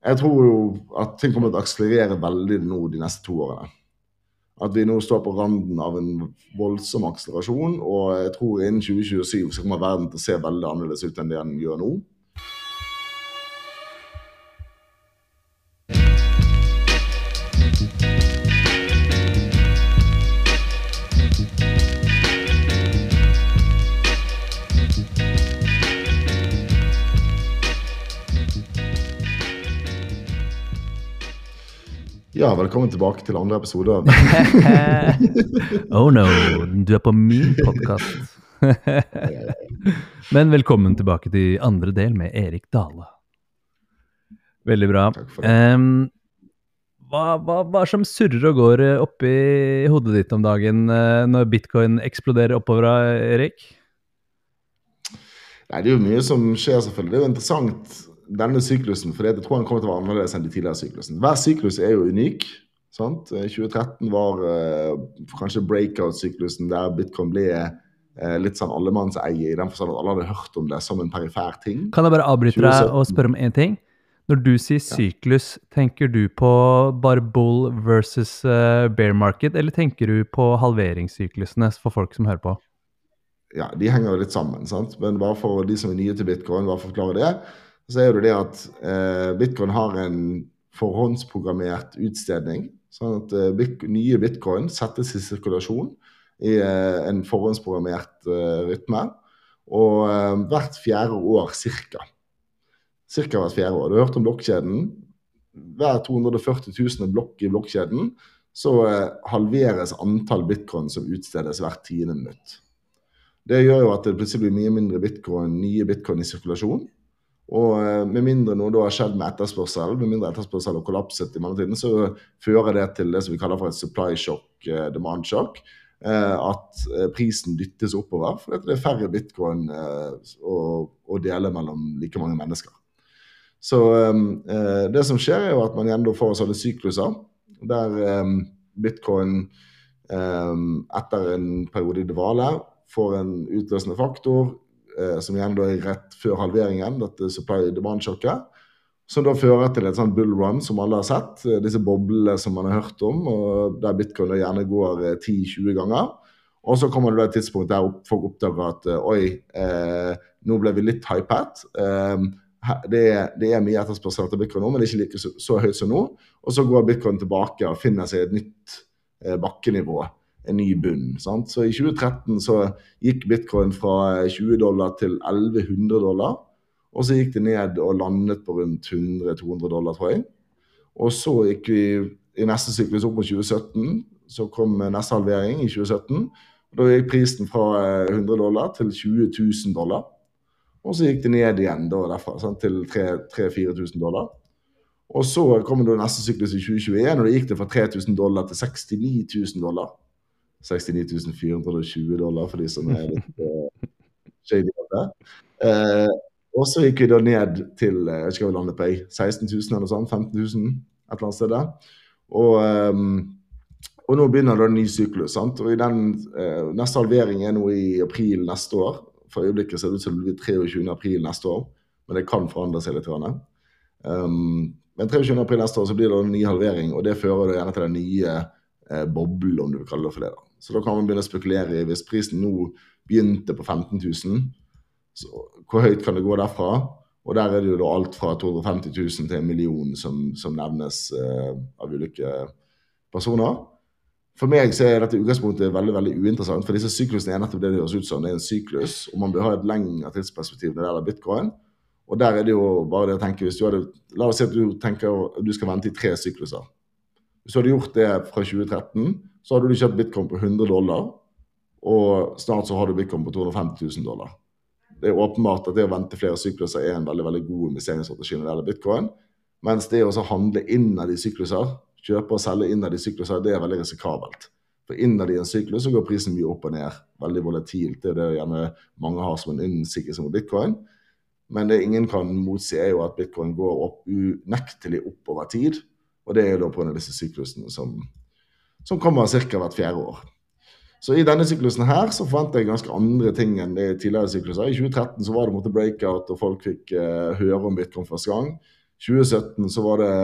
Jeg tror jo at ting kommer til å akselerere veldig nå de neste to årene. At vi nå står på randen av en voldsom akselerasjon, og jeg tror innen 2027 så kommer verden til å se veldig annerledes ut enn det den gjør nå. Ja, velkommen tilbake til andre episode. oh no, du er på min podkast. Men velkommen tilbake til andre del med Erik Dale. Veldig bra. Em, hva, hva, hva som surrer og går eh, oppi hodet ditt om dagen eh, når bitcoin eksploderer oppover, Erik? Nei, Det er jo mye som skjer, selvfølgelig. Det er jo interessant, denne syklusen, for jeg tror han kommer til å være annerledes enn de tidligere syklusene. Hver syklus er jo unik. sant? Eh, 2013 var eh, kanskje breakout-syklusen der bitcoin ble eh, litt sånn allemannseie, i den forstand at alle hadde hørt om det som en perifær ting. Kan jeg bare avbryte deg og spørre om én ting? Når du sier syklus, tenker du på bare bull versus eh, bear market, eller tenker du på halveringssyklusene for folk som hører på? ja, de henger jo litt sammen. sant? Men bare for de som er nye til bitcoin, bare for forklare det, så er det det at eh, bitcoin har en forhåndsprogrammert utstedning. Sånn at eh, bit nye bitcoin settes i sirkulasjon i eh, en forhåndsprogrammert eh, rytme. Og eh, hvert fjerde år cirka. Cirka hvert fjerde år. Du har hørt om blokkjeden. Hver 240 000 blokk i blokkjeden så eh, halveres antall bitcoin som utstedes hvert tiende minutt. Det gjør jo at det plutselig blir mye mindre bitcoin, nye bitcoin i sirkulasjon. Og eh, med mindre noe da har skjedd med etterspørsel, med mindre etterspørsel har kollapset i mellomtiden, så fører det til det som vi kaller for et supply shock, eh, demand shock. eh, At prisen dyttes oppover fordi det er færre bitcoin å, dele mellom like mange mennesker. Så det som skjer, er jo at man igjen får sånne sykluser der bitcoin etter en periode i dvale får en utløsende faktor, som igjen da er rett før halveringen, dette supply demand-sjokket, som da fører til et sånt bull run som alle har sett, eh, disse boblene som man har hørt om, og der bitcoin gjerne går eh, 10-20 ganger. Og så kommer det da et tidspunkt der folk oppdager at eh, oi, eh, nå ble vi litt hypet. Eh, det, det er mye etterspørsel etter bitcoin nå, men det er ikke like så, så høyt som nå. Og så går bitcoin tilbake og finner seg et nytt eh, bakkenivå en ny bunn. Sant? Så i 2013 så gikk bitcoin fra 20 dollar til 1100 dollar. Og så gikk det ned og landet på rundt 100-200 dollar, tror jeg. Og så gikk vi i neste syklus opp mot 2017. Så kom neste halvering i 2017. Og da gikk prisen fra eh, 100 dollar til 20 000 dollar. Og så gikk det ned igjen da derfra sant, til 3000-4000 dollar. Og så kom det neste syklus i 2021, og da gikk det fra 3000 dollar til 69 000 dollar. 69 420 dollar for de som er litt uh, shady. av det. Eh, og så gikk vi da ned til eh, jeg vet ikke hva landet på, jeg, 16 000 eller noe sånt, 15 000 et eller annet sted. Og, um, og nå begynner da en ny syklus. sant? Og i den uh, Neste halvering er nå i april neste år. For øyeblikket ser det ut som det blir 23. april neste år, men det kan forandre seg litt. Um, men 23. april neste år så blir det en ny halvering, og det fører da gjerne til den nye eh, boblen, om du vil kalle det for det. da. Så da kan man begynne å spekulere i hvis prisen nå begynte på 15 000, så hvor høyt kan det gå derfra? Og der er det jo da alt fra 250 000 til en million som, som nevnes eh, av ulike personer. For meg så er dette utgangspunktet veldig veldig uinteressant, for disse syklusene er nettopp det det høres ut som. Det er en syklus, og man bør ha et lengre tidsperspektiv når det gjelder bitcoin. Og der er det jo bare det å tenke hvis du hadde, La oss si at du tenker at du skal vente i tre sykluser. Hvis du hadde gjort det fra 2013, så hadde du kjøpt bitcoin på 100 dollar, og snart så har du bitcoin på 250 000 dollar. Det er åpenbart at det å vente flere sykluser er en veldig veldig god investeringsstrategi når det gjelder bitcoin. Mens det å handle innad i sykluser, kjøpe og selge innad i sykluser, det er veldig risikabelt. For innad i en syklus så går prisen mye opp og ned. Veldig volatilt. Det er det gjerne mange har som en innsikkelse mot bitcoin. Men det ingen kan motsi, er jo at bitcoin går opp unektelig opp over tid. Og det er jo da pga. disse syklusene som, som kommer ca. hvert fjerde år. Så i denne syklusen her så forventer jeg ganske andre ting enn det tidligere sykluser. I 2013 så var det måte breakout, og folk fikk eh, høre om bitcoin første gang. 2017 så var det,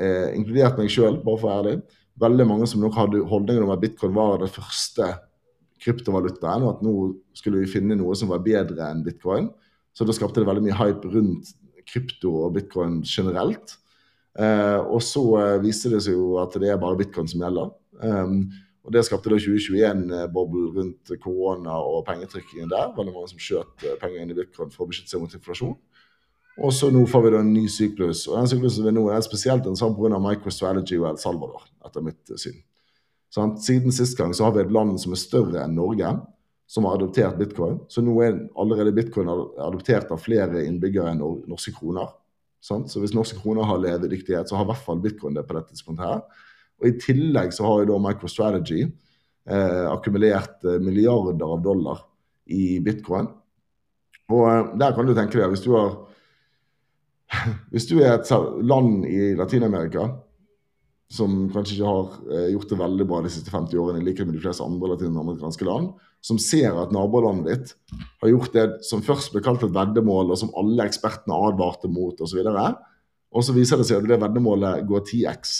eh, inkludert meg sjøl, bare for å være ærlig, veldig mange som nok hadde holdninger om at bitcoin var det første kryptovalutaen, og at nå skulle vi finne noe som var bedre enn bitcoin. Så da skapte det veldig mye hype rundt krypto og bitcoin generelt. Eh, og så eh, viste det seg jo at det er bare bitcoin som gjelder. Um, og Det skapte da 2021-boble rundt korona og pengetrykkingen der. Veldig mange som skjøt eh, penger inn i bitcoin for å beskytte seg mot inflasjon. Og så nå får vi da en ny syklus. Og den syklusen vi nå er spesielt en sånn pga. MicroStrategy og El Salvador, etter mitt syn. Sånn, siden sist gang så har vi et land som er større enn Norge, som har adoptert bitcoin. Så nå er allerede bitcoin adoptert av flere innbyggere enn norske kroner. Sånn? Så hvis norske kroner har levedyktighet, så har i hvert fall bitcoin det på dette tidspunktet her. Og I tillegg så har jo da MicroStrategy eh, akkumulert eh, milliarder av dollar i bitcoin. Og eh, der kan du tenke deg, hvis du har hvis du er et land i Latin-Amerika som kanskje ikke har eh, gjort det veldig bra de siste 50 årene, i likhet med de fleste andre latinamerikanske land, som ser at nabolandet ditt har gjort det som først ble kalt et veddemål, og som alle ekspertene advarte mot osv., og, så viser det seg at det veddemålet går 10x,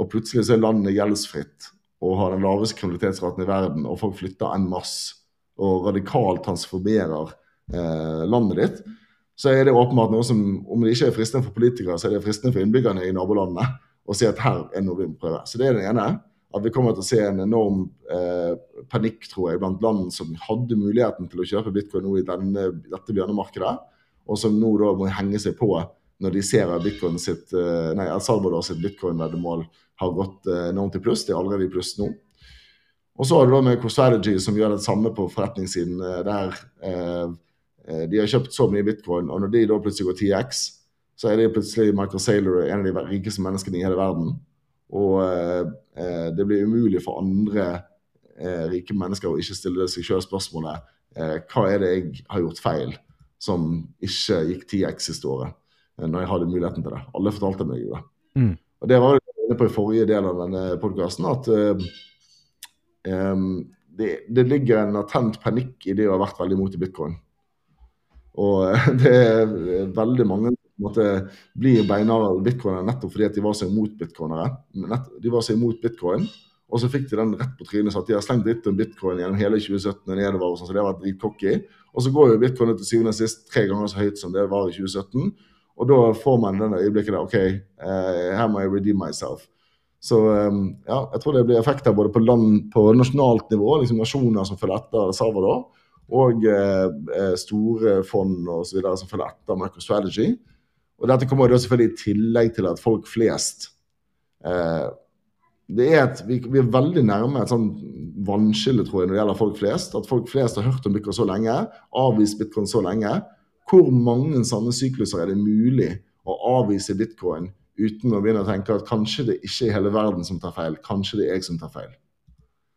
og plutselig så er landet gjeldsfritt og har den laveste kriminalitetsraten i verden, og folk flytter en masse og radikalt transformerer eh, landet ditt, så er det åpenbart noe som, om det ikke er fristende for politikere, så er det fristende for innbyggerne i nabolandene å si at her er noe vi må prøve. Så det er det ene. At vi kommer til å se en enorm eh, panikk, tror jeg, blant land som hadde muligheten til å kjøpe bitcoin nå i denne, dette bjørnemarkedet, og som nå da må henge seg på når de ser at bitcoin sitt, eh, nei, El Salvador sitt bitcoin-veddemål har gått eh, enormt i pluss. Det er allerede i pluss nå. Og så har du da med CroStrategy som gjør det samme på forretningssiden. Eh, der eh, de har kjøpt så mye bitcoin, og når de da plutselig går 10X, så er det plutselig Michael Saylor en av de rikeste menneskene i hele verden. Og eh, det blir umulig for andre eh, rike mennesker å ikke stille seg sjøl spørsmålet eh, hva er det jeg har gjort feil som ikke gikk 10X siste året, når jeg hadde muligheten til det. Alle fortalte meg jo det. Mm. Og det var inne på i forrige del av denne podkasten, at um, det, det, ligger en attent panikk i det å ha vært veldig imot i bitcoin. Og det er veldig mange bli beinharde bitcoinere nettopp fordi at de var så imot bitcoinere. De var så imot bitcoin, og så fikk de den rett på trynet. At de har slengt dritt om bitcoin gjennom hele 2017 og nedover. Og sånn, så det har vært dritcocky. Og så går jo bitcoin til syvende og sist tre ganger så høyt som det var i 2017. Og da får man den øyeblikket der OK, uh, her må jeg redeem myself. Så um, ja, jeg tror det blir effekter både på, land, på nasjonalt nivå, liksom nasjoner som følger etter Salvador, og eh store fond videre som følger etter MicroStrategy. Og dette kommer da selvfølgelig i tillegg til at folk flest eh, det er et, vi, vi, er veldig nærme et sånn vannskille tror jeg, når det gjelder folk flest. At folk flest har hørt om bitcoin så lenge, avvist bitcoin så lenge. Hvor mange sånne sykluser er det mulig å avvise bitcoin uten å begynne å tenke at kanskje det ikke er hele verden som tar feil, kanskje det er jeg som tar feil.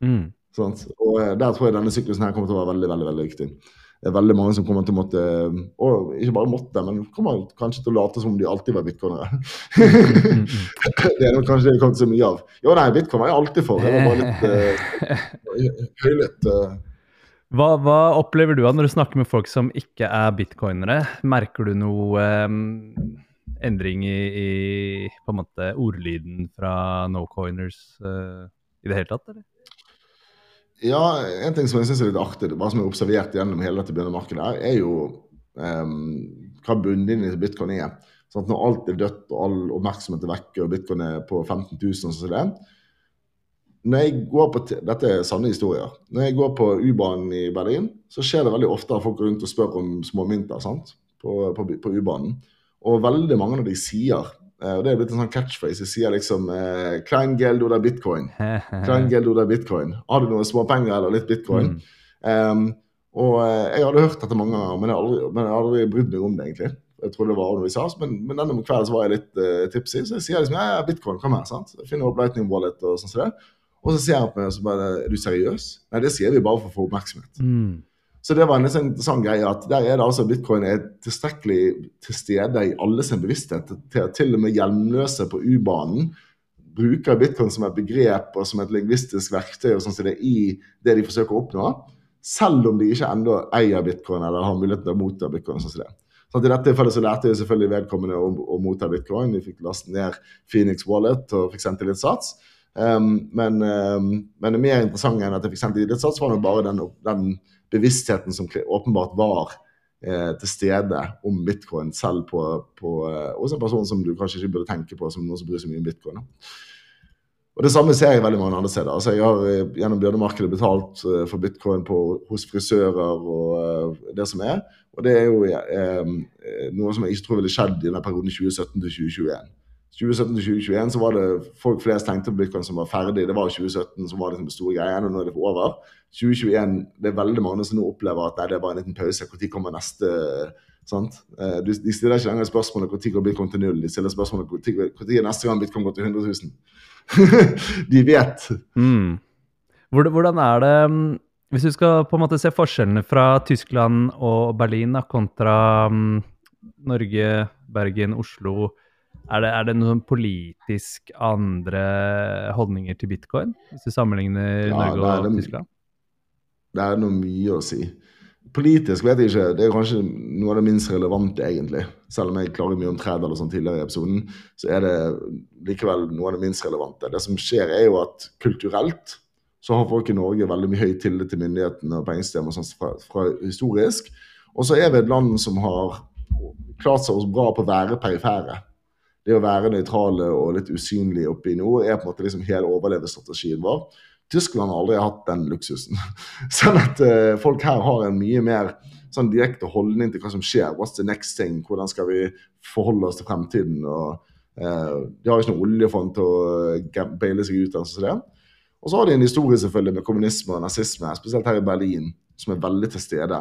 Mm. Sånn? Og eh, Der tror jeg denne syklusen her kommer til å være veldig veldig, veldig viktig. Det er veldig mange som kommer til å måtte Og ikke bare måtte, men kommer kanskje til å late som om de alltid var bitcoinere. det er kanskje det vi kommer til så mye av. Jo, nei, bitcoin var jeg alltid for. Det var bare litt uh, høylytt. Uh. Hva, hva, opplever du av når du snakker med folk som ikke er bitcoinere? Merker du noe um, endring i, i, en måte ordlyden fra no-coiners uh, i det hele tatt, eller? Ja, en ting som jeg syns er litt artig, hva som er observert gjennom hele dette bjørnemarkedet, er jo um, hva bunnlinjen i bitcoin er. Sånn når alt er dødt og all oppmerksomhet er vekke og bitcoin er på 15 000 og sånn når jeg går på, Dette er sanne historier. Når jeg går på U-banen i Berlin, så skjer det veldig ofte at folk går rundt og spør om småmynter sant? på, på, på U-banen. Og veldig mange av de sier og Det er blitt en sånn catchphrase. Jeg sier liksom eh, 'Klein geld oder bitcoin'. Klein geld oder bitcoin. Har du noen småpenger eller litt bitcoin? Mm. Um, og uh, jeg hadde hørt dette mange ganger, men jeg har aldri, men jeg aldri brydd meg om det. egentlig. Jeg trodde det var noe vi sa, men, men denne kvelden så var jeg litt uh, tipsy, så jeg sier liksom ja, bitcoin, kom her. sant? Jeg finner opp Lightning Wallet og sånn som det. Og så sier han på meg og så bare Er du seriøs? Nei, det sier vi bare for å få oppmerksomhet. Mm. Så det var en sånn, interessant greie at der er det altså bitcoin er tilstrekkelig til stede i alle sin bevissthet til til og med hjelmløse på U-banen bruker bitcoin som et begrep og som et lingvistisk verktøy og sånn som det er i det de forsøker å oppnå, selv om de ikke ennå eier bitcoin eller har muligheten til å motta bitcoin. sånn som det. Så I dette tilfellet så lærte jeg selvfølgelig vedkommende å, å motta bitcoin. De fikk lastet ned Phoenix Wallet og fikk sendt litt sats. Um, men, um, men, det mer interessante enn at jeg fikk sendt litt sats, var nå bare den, den, bevisstheten som åpenbart var eh, til stede om bitcoin selv på, på, eh, hos en person som du kanskje ikke burde tenke på som noen som bryr seg mye om bitcoin. Og Det samme ser jeg veldig mange andre steder. Altså Jeg har eh, gjennom bjørnemarkedet betalt eh, for bitcoin på, hos frisører og uh, det som er. Og det er jo noe som jeg ikke tror ville skjedd i denne perioden 2017 til 2021. 2017 til 2021 så var det folk flest tenkte på bitcoin som var ferdig. Det var 2017 som var liksom det store greia, og nå er det over. 2021, det er veldig mange som nå opplever at nei, det er bare en liten pause. Når kommer neste sant? Eh, de stiller ikke lenger spørsmålet når går bitcoin til null. De stiller spørsmålet når er neste gang bitcoin går til 100 000. de vet. Mm. Hvordan er det mm, Hvis du skal på en måte se forskjellene fra Tyskland og Berlin kontra um, Norge, Bergen, Oslo er det, er det, noen politisk andre holdninger til bitcoin, hvis du sammenligner ja, Norge og det, Tyskland? Det er noe mye å si. Politisk vet jeg ikke. Det er kanskje noe av det minst relevante, egentlig. Selv om jeg klarer mye om tred eller sånn tidligere i episoden, så er det likevel noe av det minst relevante. Det som skjer, er jo at kulturelt så har folk i Norge veldig mye høy tillit til myndighetene og pengesystemet sånn fra, fra, historisk. Og så er vi et land som har klart seg bra på å være perifere det å være nøytrale og litt usynlige oppe i nord er på en måte liksom hele overlevelsesstrategien vår. Tyskland har aldri hatt den luksusen. sånn at uh, folk her har en mye mer sånn direkte holdning til hva som skjer. What's the next thing? Hvordan skal vi forholde oss til fremtiden? Og, uh, de har ikke noe oljefond til å beile seg ut av. Sånn. Og så har de en historie selvfølgelig med kommunisme og nazisme, spesielt her i Berlin, som er veldig til stede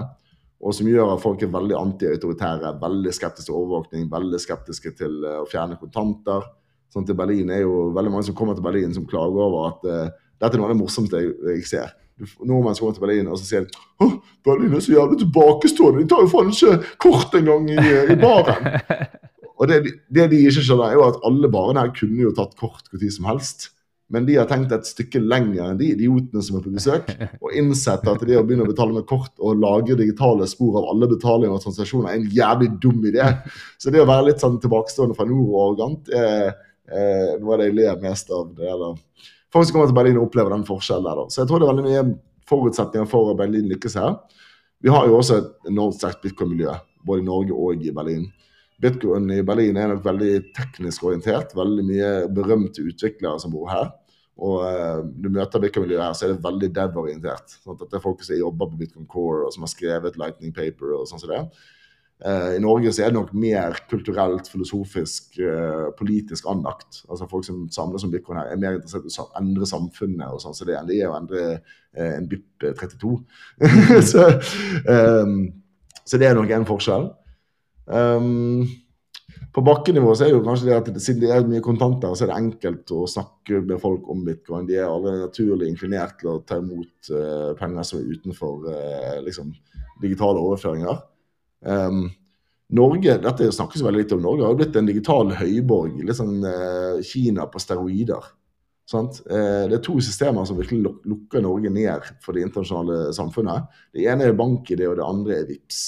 og som gjør at folk er veldig anti-autoritære, veldig skeptiske til overvåkning, veldig skeptiske til uh, å fjerne kontanter. Sånn til Berlin er jo veldig mange som kommer til Berlin som klager over at uh, dette er noe av det morsomste jeg, jeg ser. Nordmenn som kommer til Berlin og så sier oh, Berlin er så jævlig tilbakestående, de tar jo faen ikke kort engang i, i baren. og det, det, de ikke skjønner, er jo at alle barene her kunne jo tatt kort når som helst. Men de har tenkt et stykke lenger enn de idiotene som er på besøk, og innsett at det å begynne å betale med kort og lagre digitale spor av alle betalinger og transaksjoner er en jævlig dum idé. Så det å være litt sånn tilbakestående fra nord og arrogant er, er noe av det jeg ler mest av. det gjelder folk som kommer til Berlin og opplever den forskjellen der. Da. Så jeg tror det er veldig mye forutsetninger for at Berlin lykkes her. Vi har jo også et enormt sterkt bitcoin-miljø, både i Norge og i Berlin. Bitcoin i Berlin er nok veldig teknisk orientert. Veldig mye berømte utviklere som bor her. Og uh, du møter Bitcoin-miljøet her, så er det veldig dev-orientert. Sånn at det er folk som jobber på Bitcoin Core, og som har skrevet Lightning Paper og sånn som det. Uh, I Norge så er det nok mer kulturelt, filosofisk, uh, politisk anlagt. Altså Folk som samles om bitcoin her, er mer interessert i å endre samfunnet og sånn som det, enn de er å endre en BIP 32. så, så, det er nok en forskjell. Um, på bakkenivå så er jo kanskje det at siden det er mye kontanter, så er det enkelt å snakke med folk om bitcoin. De er alle naturlig inklinert til å ta imot uh, penger som er utenfor uh, liksom, digitale overføringer. Um, Norge, dette snakkes veldig litt om Norge, har blitt en digital høyborg. Litt sånn uh, Kina på steroider. Det er to systemer som virkelig lukker Norge ned for det internasjonale samfunnet. Det ene er bank-ID, og det andre er VIPS.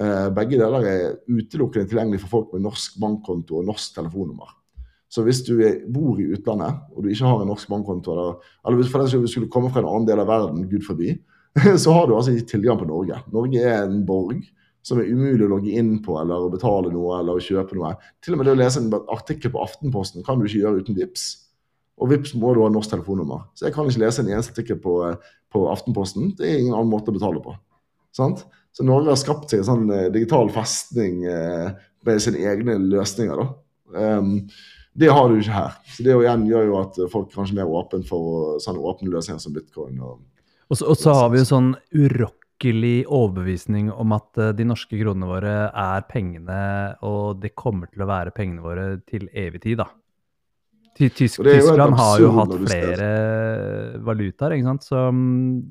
Eh, begge deler er utelukkende tilgjengelig for folk med norsk bankkonto og norsk telefonnummer. Så hvis du bor i utlandet og du ikke har en norsk bankkonto, eller, eller for den skulle komme fra en annen del av verden, gud forbi, så har du altså ikke tilgang på Norge. Norge er en borg som er umulig å logge inn på eller å betale noe eller å kjøpe noe. Til og med det å lese en artikkel på Aftenposten kan du ikke gjøre uten VIPS. Og VIPS må du ha norsk telefonnummer. Så jeg kan ikke lese en eneste artikkel på, på Aftenposten. Det er ingen annen måte å betale på. Sant? Så Norge har skapt seg en sånn eh, digital festning eh, med sine egne løsninger. Um, det har du ikke her. Så Det igjen gjør jo at folk kanskje er mer åpne for sånne åpne løsninger som bitcoin. Og, og, så, og så har vi jo sånn urokkelig overbevisning om at uh, de norske kronene våre er pengene, og det kommer til å være pengene våre til evig tid, da. Tysk, Tyskland har jo hatt flere valutaer, ikke sant. Så um,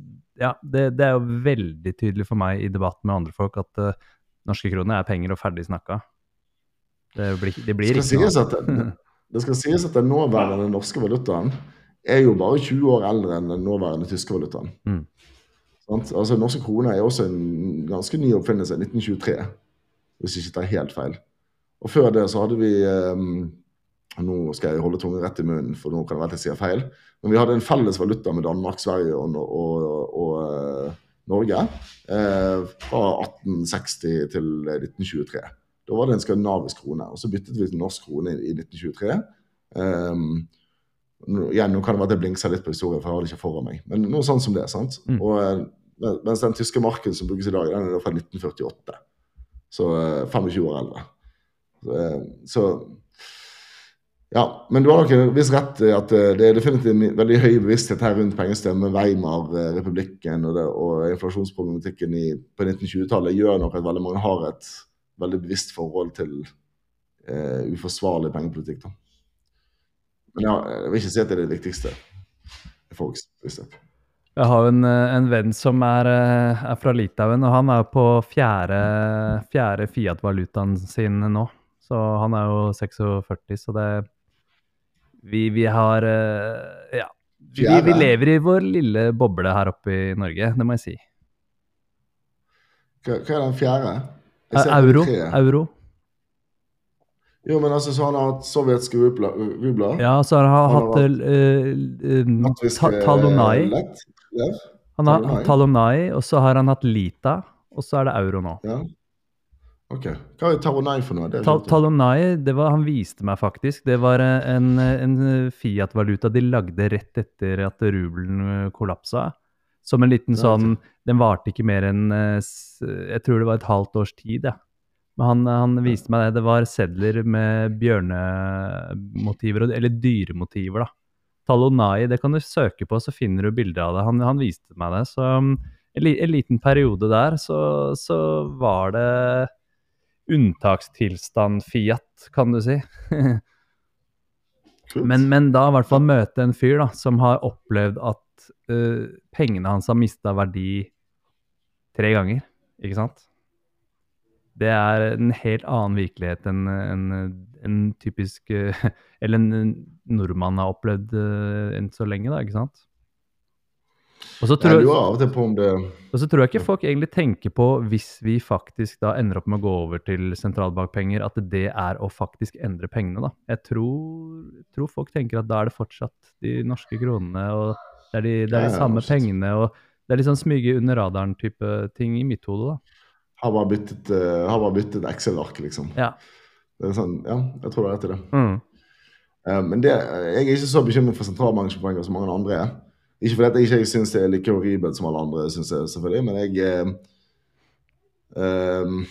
ja, det, det, er jo veldig tydelig for meg i debatt med andre folk at uh, norske kroner er penger og ferdig snakka. Det blir, det blir det ikke noe. Det, det skal sies at den nåværende norske valutaen er jo bare 20 år eldre enn den nåværende tyske valutaen. Mm. Altså, norske kroner er også en ganske ny oppfinnelse, 1923. hvis jeg ikke tar helt feil. Og før det så hadde vi um, Nå skal jeg holde tungen rett i munnen, for nå kan det være at jeg sier feil. Men vi hadde en felles valuta med Danmark, Sverige og, og, og, og Norge eh, fra 1860 til 1923. Da var det en skandinavisk krone. og Så byttet vi til norsk krone i 1923. Um, igjen, nå kan det være at jeg blinker litt på historien, for jeg har det ikke foran meg. Men noe sånt som det. sant? Mm. Og, eh, mens den tyske marken som brukes i dag, den er fra 1948. Så 25 eh, år eldre. Så, eh, så ja, men du har nok en viss rett i at det er definitivt en veldig høy bevissthet her rundt pengestemme, Weimar-republikken og, og, inflasjonsproblematikken i, på 1920-tallet gjør nok at veldig mange har et veldig bevisst forhold til eh, uforsvarlig pengepolitikk. da. Men ja, jeg vil ikke si at det er det viktigste folks bevissthet. Jeg har en, eh, en venn som er, eh, er, fra Litauen, og han er på fjerde, fjerde Fiat-valutaen sin nå. Så han er jo 46, så det Vi, vi har eh, Ja. Vi, vi, lever i vår lille boble her oppe i Norge, det må jeg si. Hva, hva er den fjerde? Euro. Euro. Jo, men altså, så han har hatt sovjetske rubler. Ja, så har han, han hatt uh, uh, Talonai. Han har hatt Talonai, og så har han hatt Lita, og så er det euro nå. Ja. Ok. Hva er Talonai for noe? Ta Talonai, det var, han viste meg faktisk. Det var en, en Fiat-valuta de lagde rett etter at rubelen kollapsa. Som en liten sånn Den varte ikke mer enn Jeg tror det var et halvt års tid, ja. Men han, han, viste meg det. Det var sedler med bjørnemotiver, eller dyremotiver, da. Talonai, det kan du søke på, så finner du bilder av det. Han, han viste meg det. Så um, en, en liten periode der, så, så, var det unntakstilstand Fiat, kan du si. men, men, da i hvert fall møte en fyr da, som har opplevd at uh, pengene hans har mista verdi tre ganger, ikke sant? det er en helt annen virkelighet enn en, en typisk Eller en nordmann har opplevd uh, enn så lenge, da, ikke sant? Og så tror, jeg, og så tror jeg ikke folk egentlig tenker på, hvis vi faktisk da ender opp med å gå over til sentralbankpenger, at det er å faktisk endre pengene, da. Jeg tror, tror folk tenker at da er det fortsatt de norske kronene, og det er de, det er de samme pengene, og det er litt sånn smyge under radaren-type ting i mitt hode, da. Har bare byttet, uh, byttet Excel-ark, liksom. Ja. Det er sånn, ja, jeg tror det er rett i det. Mm. Uh, men det, jeg er ikke så bekymret for sentralbankpenger som mange andre er. Ikke fordi jeg ikke syns det er like horribelt som alle andre syns, selvfølgelig, men jeg um,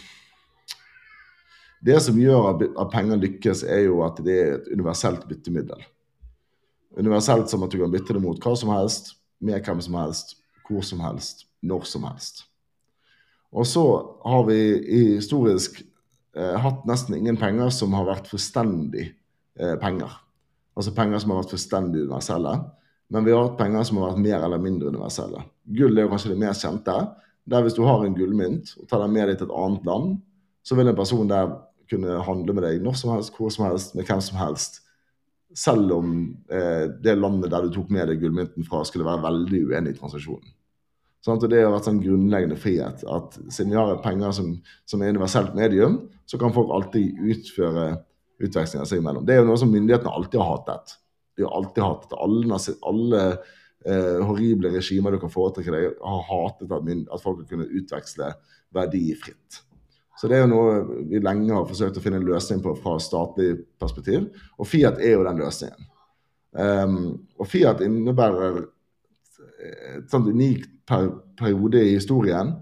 Det som gjør at penger lykkes, er jo at det er et universelt byttemiddel. Universelt som at du kan bytte det mot hva som helst, med hvem som helst, hvor som helst, når som helst. Og så har vi historisk eh, hatt nesten ingen penger som har vært fullstendig eh, penger. Altså penger som har vært fullstendig universelle. Men vi har hatt penger som har vært mer eller mindre universelle. Gull er jo kanskje det mer kjente. Der Hvis du har en gullmynt og tar den med deg til et annet land, så vil en person der kunne handle med deg når som helst, hvor som helst, med hvem som helst. Selv om eh, det landet der du tok med deg gullmynten fra, skulle være veldig uenig i transaksjonen. Sånn, Det har vært sånn grunnleggende frihet. at Siden vi har penger som, som er universelt medium, så kan folk alltid utføre utvekslinger seg imellom. Det er jo noe som myndighetene alltid har hatet. De har alltid hatet Alle, alle eh, horrible regimer du kan foretrekke deg, har hatet at, at folk har kunnet utveksle verdi fritt. Så det er jo noe vi lenge har forsøkt å finne en løsning på fra statlig perspektiv. Og Fiat er jo den løsningen. Um, og Fiat innebærer et sånt unikt per periode i historien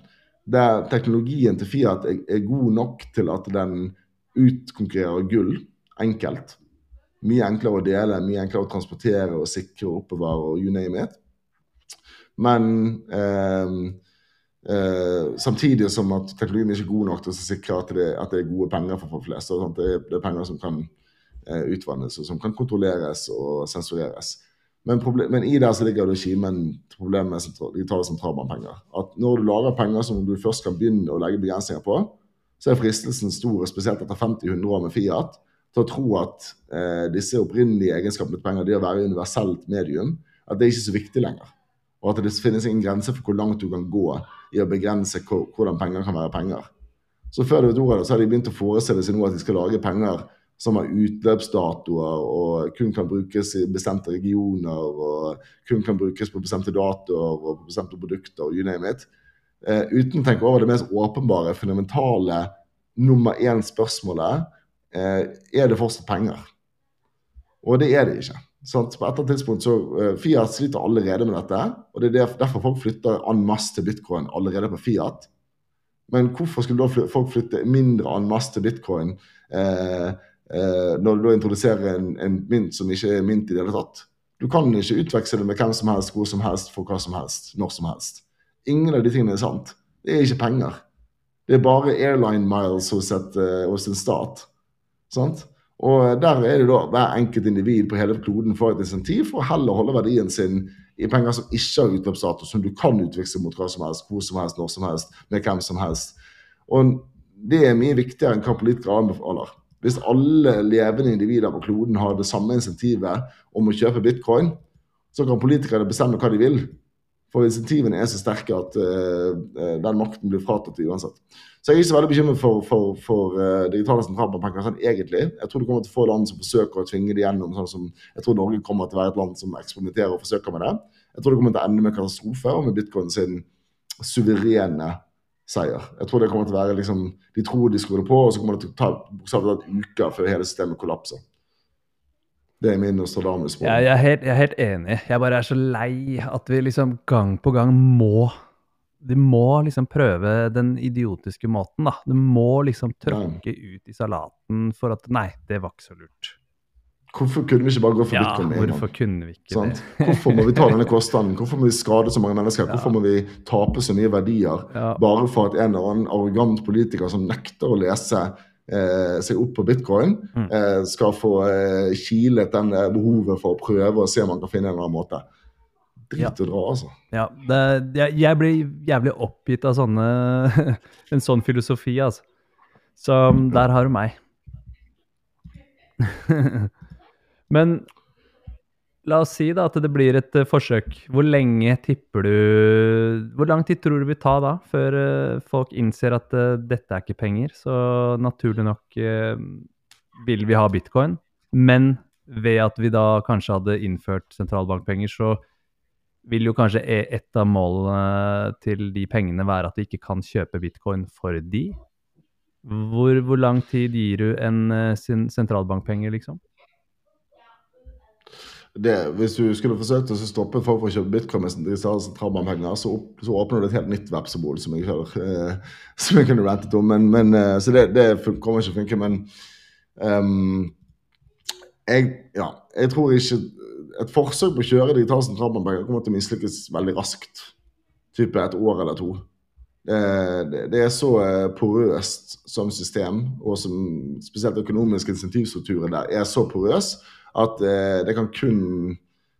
der teknologien til Fiat er, er, god nok til at den utkonkurrerer gull enkelt. Mye enklere å dele, mye enklere å transportere og sikre og oppbevare og you name it. Men eh, eh, samtidig som at teknologien er ikke god nok til å sikre at det, at det er gode penger for folk flest. Det er, det, er, penger som kan eh, utvannes, og som kan kontrolleres og sensureres. Men, problem, men, i det så ligger det kimen til problemet med sentral, digitale sentralbankpenger. At når du lager penger som du først kan begynne å legge begrensninger på, så er fristelsen stor, spesielt etter 50-100 år med Fiat, til å tro at eh, disse opprinnelige egenskapene til penger, det å være universelt medium, at det er ikke så viktig lenger. Og at det finnes ingen grense for hvor langt du kan gå i å begrense hvordan penger kan være penger. Så før du vet ordet så har de begynt å forestille seg nå at de skal lage penger som har utløpsdatoer og kun kan brukes i bestemte regioner og kun kan brukes på bestemte datoer og på bestemte produkter og you name it. Eh, uten å tenke over det mest åpenbare, fundamentale nummer én-spørsmålet. Eh, er det fortsatt penger? Og det er det ikke. Sant? På et tidspunkt så uh, Fiat sliter allerede med dette. og Det er derfor folk flytter en masse til bitcoin allerede på Fiat. Men hvorfor skulle da folk flytte mindre en masse til bitcoin eh, eh, når du da introduserer en, en, mynt som ikke er mynt i det hele tatt? Du kan ikke utveksle det med hvem som helst, hvor som helst, for hva som helst, når som helst. Ingen av de tingene er sant. Det er ikke penger. Det er bare airline miles hos, et, uh, hos en stat. Sant? Og Der er det da hver enkelt individ på hele kloden får et insentiv for å heller holde verdien sin i penger som ikke har utløpsdato, som du kan utveksle mot hva som helst, hvor som helst, når som helst, med hvem som helst. Og Det er mye viktigere enn hva politikere anbefaler. Hvis alle levende individer på kloden har det samme insentivet om å kjøpe bitcoin, så kan politikerne bestemme hva de vil. For insentivene er så sterke at uh, den makten blir fratatt uansett. Så jeg er ikke så veldig bekymret for, for, for uh, digitale sentralbanker sånn egentlig. Jeg tror du kommer til å få land som forsøker å tvinge det gjennom. sånn som Jeg tror Norge kommer til å være et land som eksperimenterer og forsøker med det. Jeg tror det kommer til å ende med katastrofe og med bitcoin sin suverene seier. Jeg tror det kommer til å være liksom, De tror de skrur det på, og så kommer det til å ta bokstavelig talt uker før hele systemet kollapser. Det er min Nostradamus. Ja, jeg, er helt, jeg er helt enig. Jeg bare er så lei at vi liksom gang på gang må De må liksom prøve den idiotiske måten, da. Du må liksom tråkke ut i salaten for at Nei, det var ikke så lurt. Hvorfor kunne vi ikke bare gå for ja, bitcoin med en gang? kunne vi ikke sant? det? Hvorfor må vi ta denne kostnaden? Hvorfor må vi skade så mange mennesker? Ja. Hvorfor må vi tape så mye verdier ja. bare for at en eller annen arrogant politiker som nekter å lese eh, seg opp på bitcoin, mm. eh, skal få eh, kilet den behovet for å prøve og se om man kan finne en eller annen måte. Drit ja. å dra, altså. Ja, det, jeg, jeg, blir jævlig oppgitt av sånne, en sånn filosofi, altså. Så mm, der har du meg. Men La oss si da at det blir et uh, forsøk. Hvor lenge tipper du Hvor lang tid tror du det vil ta da, før uh, folk innser at uh, dette er ikke penger? Så naturlig nok vil vi ha bitcoin. Men ved at vi da kanskje hadde innført sentralbankpenger, så vil jo kanskje e, et av målene til de pengene være at vi ikke kan kjøpe bitcoin for de. Hvor, hvor lang tid gir du en sentralbankpenger, liksom? Det, hvis du skulle forsøkt å stoppe folk fra å kjøpe bitcoin med sentralbankpenger, så, opp, så åpner du et helt nytt vepsebol som jeg, eh, som jeg kunne rantet om. Men, men, eh, så det, det kommer ikke å funke. Men um, jeg, ja, jeg tror ikke Et forsøk på å kjøre digital sentralbankpenger kommer til å mislykkes veldig raskt. Type et år eller to. Det, det, er så eh, porøst som system, og som spesielt økonomiske insentivstrukturer der er så porøs at eh, det kan kun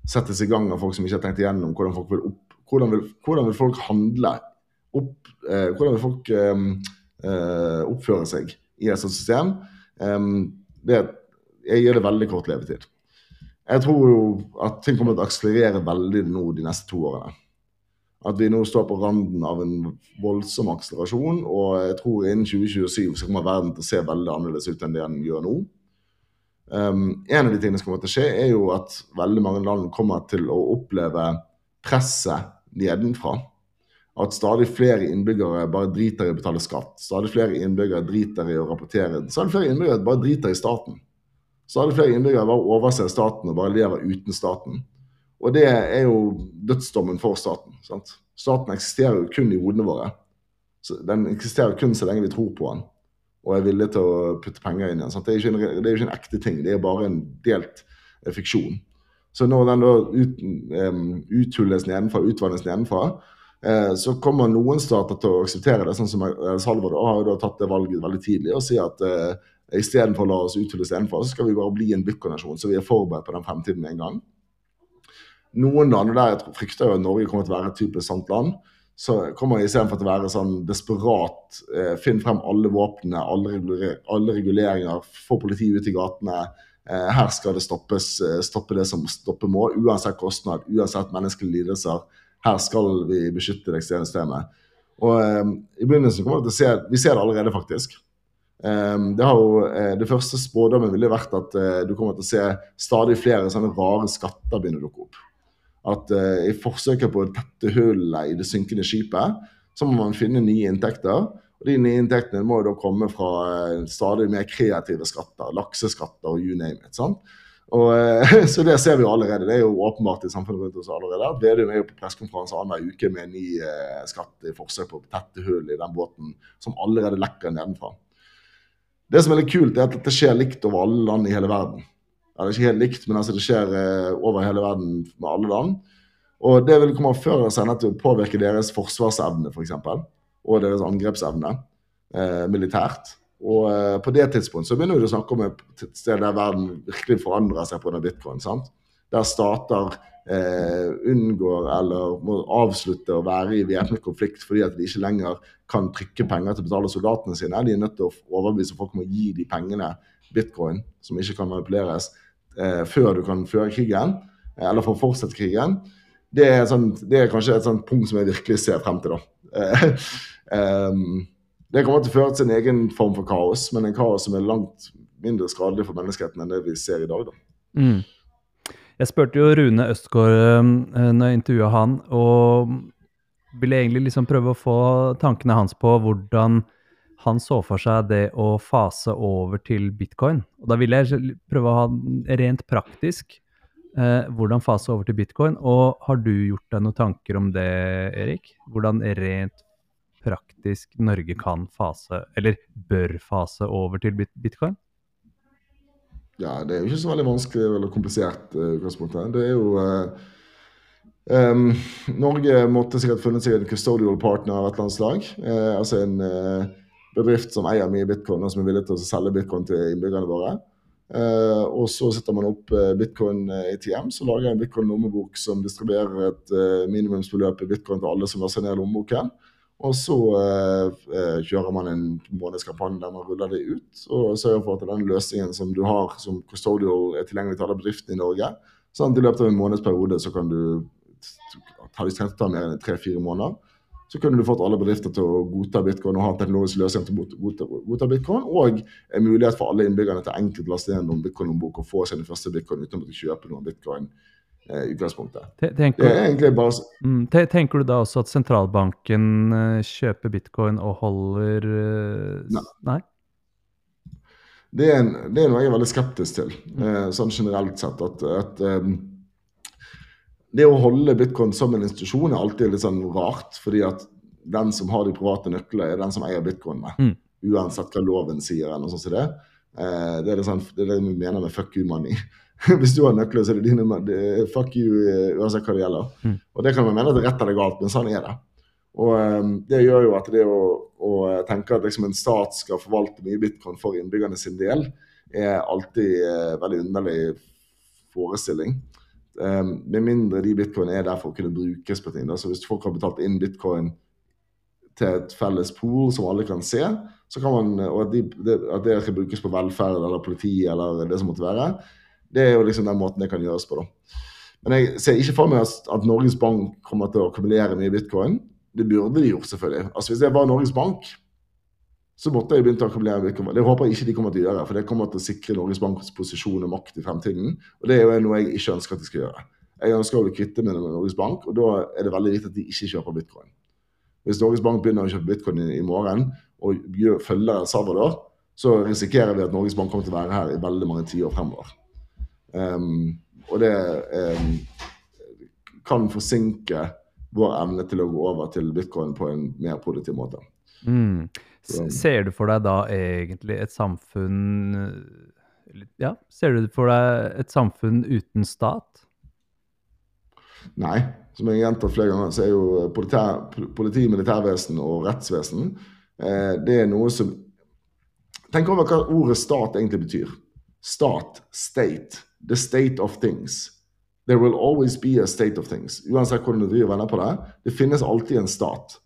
settes i gang av folk som ikke har tenkt igjennom hvordan folk vil, opp, hvordan vil, hvordan vil folk handle. Opp, eh, hvordan vil folk eh, eh oppføre seg i et sånt system. det, jeg gir det veldig kort levetid. Jeg tror jo at ting kommer til å akselerere veldig nå de neste to årene. At vi nå står på randen av en voldsom akselerasjon. Og jeg tror innen 2027 så kommer verden til å se veldig annerledes ut enn det den gjør nå. Um, en av de tingene som kommer til å skje, er jo at veldig mange land kommer til å oppleve presset nedenfra. At stadig flere innbyggere bare driter i å betale skatt. Stadig flere innbyggere driter i å rapportere. Stadig flere innbyggere bare driter i staten. Stadig flere innbyggere bare overser staten og bare lever uten staten. Og det er jo dødsdommen for staten. Sant? Staten eksisterer jo kun i hodene våre. Den eksisterer kun så lenge vi tror på den og er villig til å putte penger inn igjen. Det er, det, er jo ikke en, ekte ting, det er bare en delt eh, fiksjon. Så når den da ut, um, uthules nedenfra, utvannes nedenfra, eh, så kommer noen stater til å akseptere det. sånn som Salvador har jo da tatt det valget veldig tidlig og sier at eh, istedenfor å la oss uthules nedenfra, så skal vi bare bli en bitcoin-nasjon, så vi er forberedt på den fremtiden med en gang. Noen land, og der jeg frykter jo at Norge kommer til å være et typisk sant land, så kommer jeg istedenfor til å være sånn desperat, eh, finn frem alle våpnene, alle, alle, reguleringer, få politiet ut i gatene. Eh, her skal det stoppes, eh, stoppe det som stoppe må, uansett kostnad, uansett menneskelige lidelser. Her skal vi beskytte det ekstreme systemet. Og eh, i begynnelsen kommer vi til å se Vi ser det allerede, faktisk. Um, det, har jo, uh, det første spådommen ville vært at du kommer til å se stadig flere sånne rare skatter begynne å dukke opp. At uh, i forsøket på å tette hullet i det synkende skipet, så må man finne nye inntekter. Og de nye inntektene må jo da komme fra stadig mer kreative skatter, lakseskatter og you name it. sant? Og, så det ser vi jo allerede. Det er jo åpenbart i samfunnet rundt oss allerede. at Vedum er jo på pressekonferanse annenhver uke med en ny eh, skatt i forsøk på å tette hull i den båten som allerede lekker nedenfra. Det som er litt kult, er at dette skjer likt over alle land i hele verden. Ja, det er ikke helt likt, men altså det skjer eh, over hele verden med alle land. Og det vil komme før eller senere til å påvirke deres forsvarsevne, f.eks. For eksempel, og deres angrepsevne eh, militært. Og eh, på det tidspunktet så begynner vi å snakke om et sted der verden virkelig forandrer seg pga. bitcoin. sant? Der stater eh, unngår eller må avslutte å være i væpnet konflikt fordi at de ikke lenger kan trykke penger til å betale soldatene sine. De er nødt til å overbevise folk om å gi de pengene, bitcoin, som ikke kan manipuleres, før du kan føre krigen, eh, eller for å fortsette krigen. Det er, sånt, det er, kanskje et sånt punkt som jeg virkelig ser frem til. da. um, Det kommer til å føre til en egen form for kaos, men en kaos som er langt mindre skadelig for menneskeheten enn det vi ser i dag. da. Mm. Jeg spurte jo Rune Østgaard når jeg intervjua han, og ville egentlig liksom prøve å få tankene hans på hvordan han så for seg det å fase over til bitcoin. Og da ville jeg prøve å ha rent praktisk eh, hvordan fase over til bitcoin. Og har du gjort deg noen tanker om det, Erik? Hvordan rent praktisk Norge kan fase, eller bør fase over til bitcoin? Ja, det er jo ikke så veldig vanskelig eller komplisert uh, utgangspunktet. Det er jo uh, um, Norge måtte sikkert funnet seg en custodial partner av et eller annet slag. Uh, altså en uh, bedrift som eier mye bitcoin, og som er villig til å selge bitcoin til innbyggerne våre. Uh, og så setter man opp uh, bitcoin ATM, så lager jeg en bitcoin-lommebok som distribuerer et uh, minimumsbeløp i bitcoin til alle som laster ned lommeboken. Og så eh, eh, kjører man en månedskampanje der man ruller det ut og sørger for at den løsningen som du har som custodial er tilgjengelig til alle bedriftene i Norge. Sånn at i løpet av en månedsperiode så kan du ta de trengt å ta mer enn tre-fire måneder. Så kunne du fått alle bedrifter til å godta bitcoin og ha en teknologisk løsning til å godta, godta bitcoin. Og en mulighet for alle innbyggerne til enkelt å laste ned noen bitcoin-lommebok og få sin første bitcoin uten å måtte kjøpe noen bitcoin Eh, utgangspunktet. Tenker, det er egentlig bare mm, Tenker du da også at sentralbanken eh, kjøper bitcoin og holder eh, Nei. nei? Det, er en, det, er noe jeg er veldig skeptisk til, sånn generelt sett. At, at um, det å holde bitcoin som en institusjon er alltid litt sånn rart. Fordi at den som har de private nøklene, er den som eier bitcoinene. Mm. Uansett hva loven sier. eller noe sånt som det. det, er det, sånn, det er det vi mener med fuck you money. Hvis du har nøkler, så er det dine det fuck you eh, uansett hva det gjelder. Mm. Og det kan man mene at det er rett eller galt, men sånn er det. Og um, det gjør jo at det å, å tenke at liksom en stat skal forvalte mye bitcoin for innbyggerne sin del, er alltid uh, veldig underlig forestilling. Um, med mindre de bitcoin er der for å kunne brukes på ting. Da. Så hvis folk har betalt inn bitcoin til et felles pool som alle kan se, så kan man, og at, de, det, at det skal brukes på velferd eller politi eller det som måtte være, det er jo liksom den måten det kan gjøres på. da. Men jeg ser ikke for meg at, Norges Bank kommer til å akkumulere mye bitcoin. Det burde de gjort, selvfølgelig. Altså Hvis det var Norges Bank, så måtte jeg å akkumulere bitcoin. Det håper jeg ikke de kommer til å gjøre, for det kommer til å sikre Norges Banks posisjon og makt i fremtiden. Og det er jo noe jeg ikke ønsker at de skal gjøre. Jeg ønsker å bli kvitte med Norges Bank, og da er det veldig viktig at de ikke kjøper bitcoin. Hvis Norges Bank begynner å kjøpe bitcoin i, morgen og følger El Salvador, så risikerer vi at Norges Bank kommer til å være her i veldig mange tiår fremover. Um, og det um, kan forsinke vår evne til å gå over til bitcoin på en mer produktiv måte. Mm. Ser du for deg da egentlig et samfunn Ja, ser du for deg et samfunn uten stat? Nei. Som jeg har gjentatt flere ganger, så er jo politi, politi militærvesen og rettsvesen eh, det er noe som Tenk over hva ordet stat egentlig betyr. Stat, state the state of things. There will always be a state of things. Uansett hvordan du driver venner på det. Det finnes alltid en stat.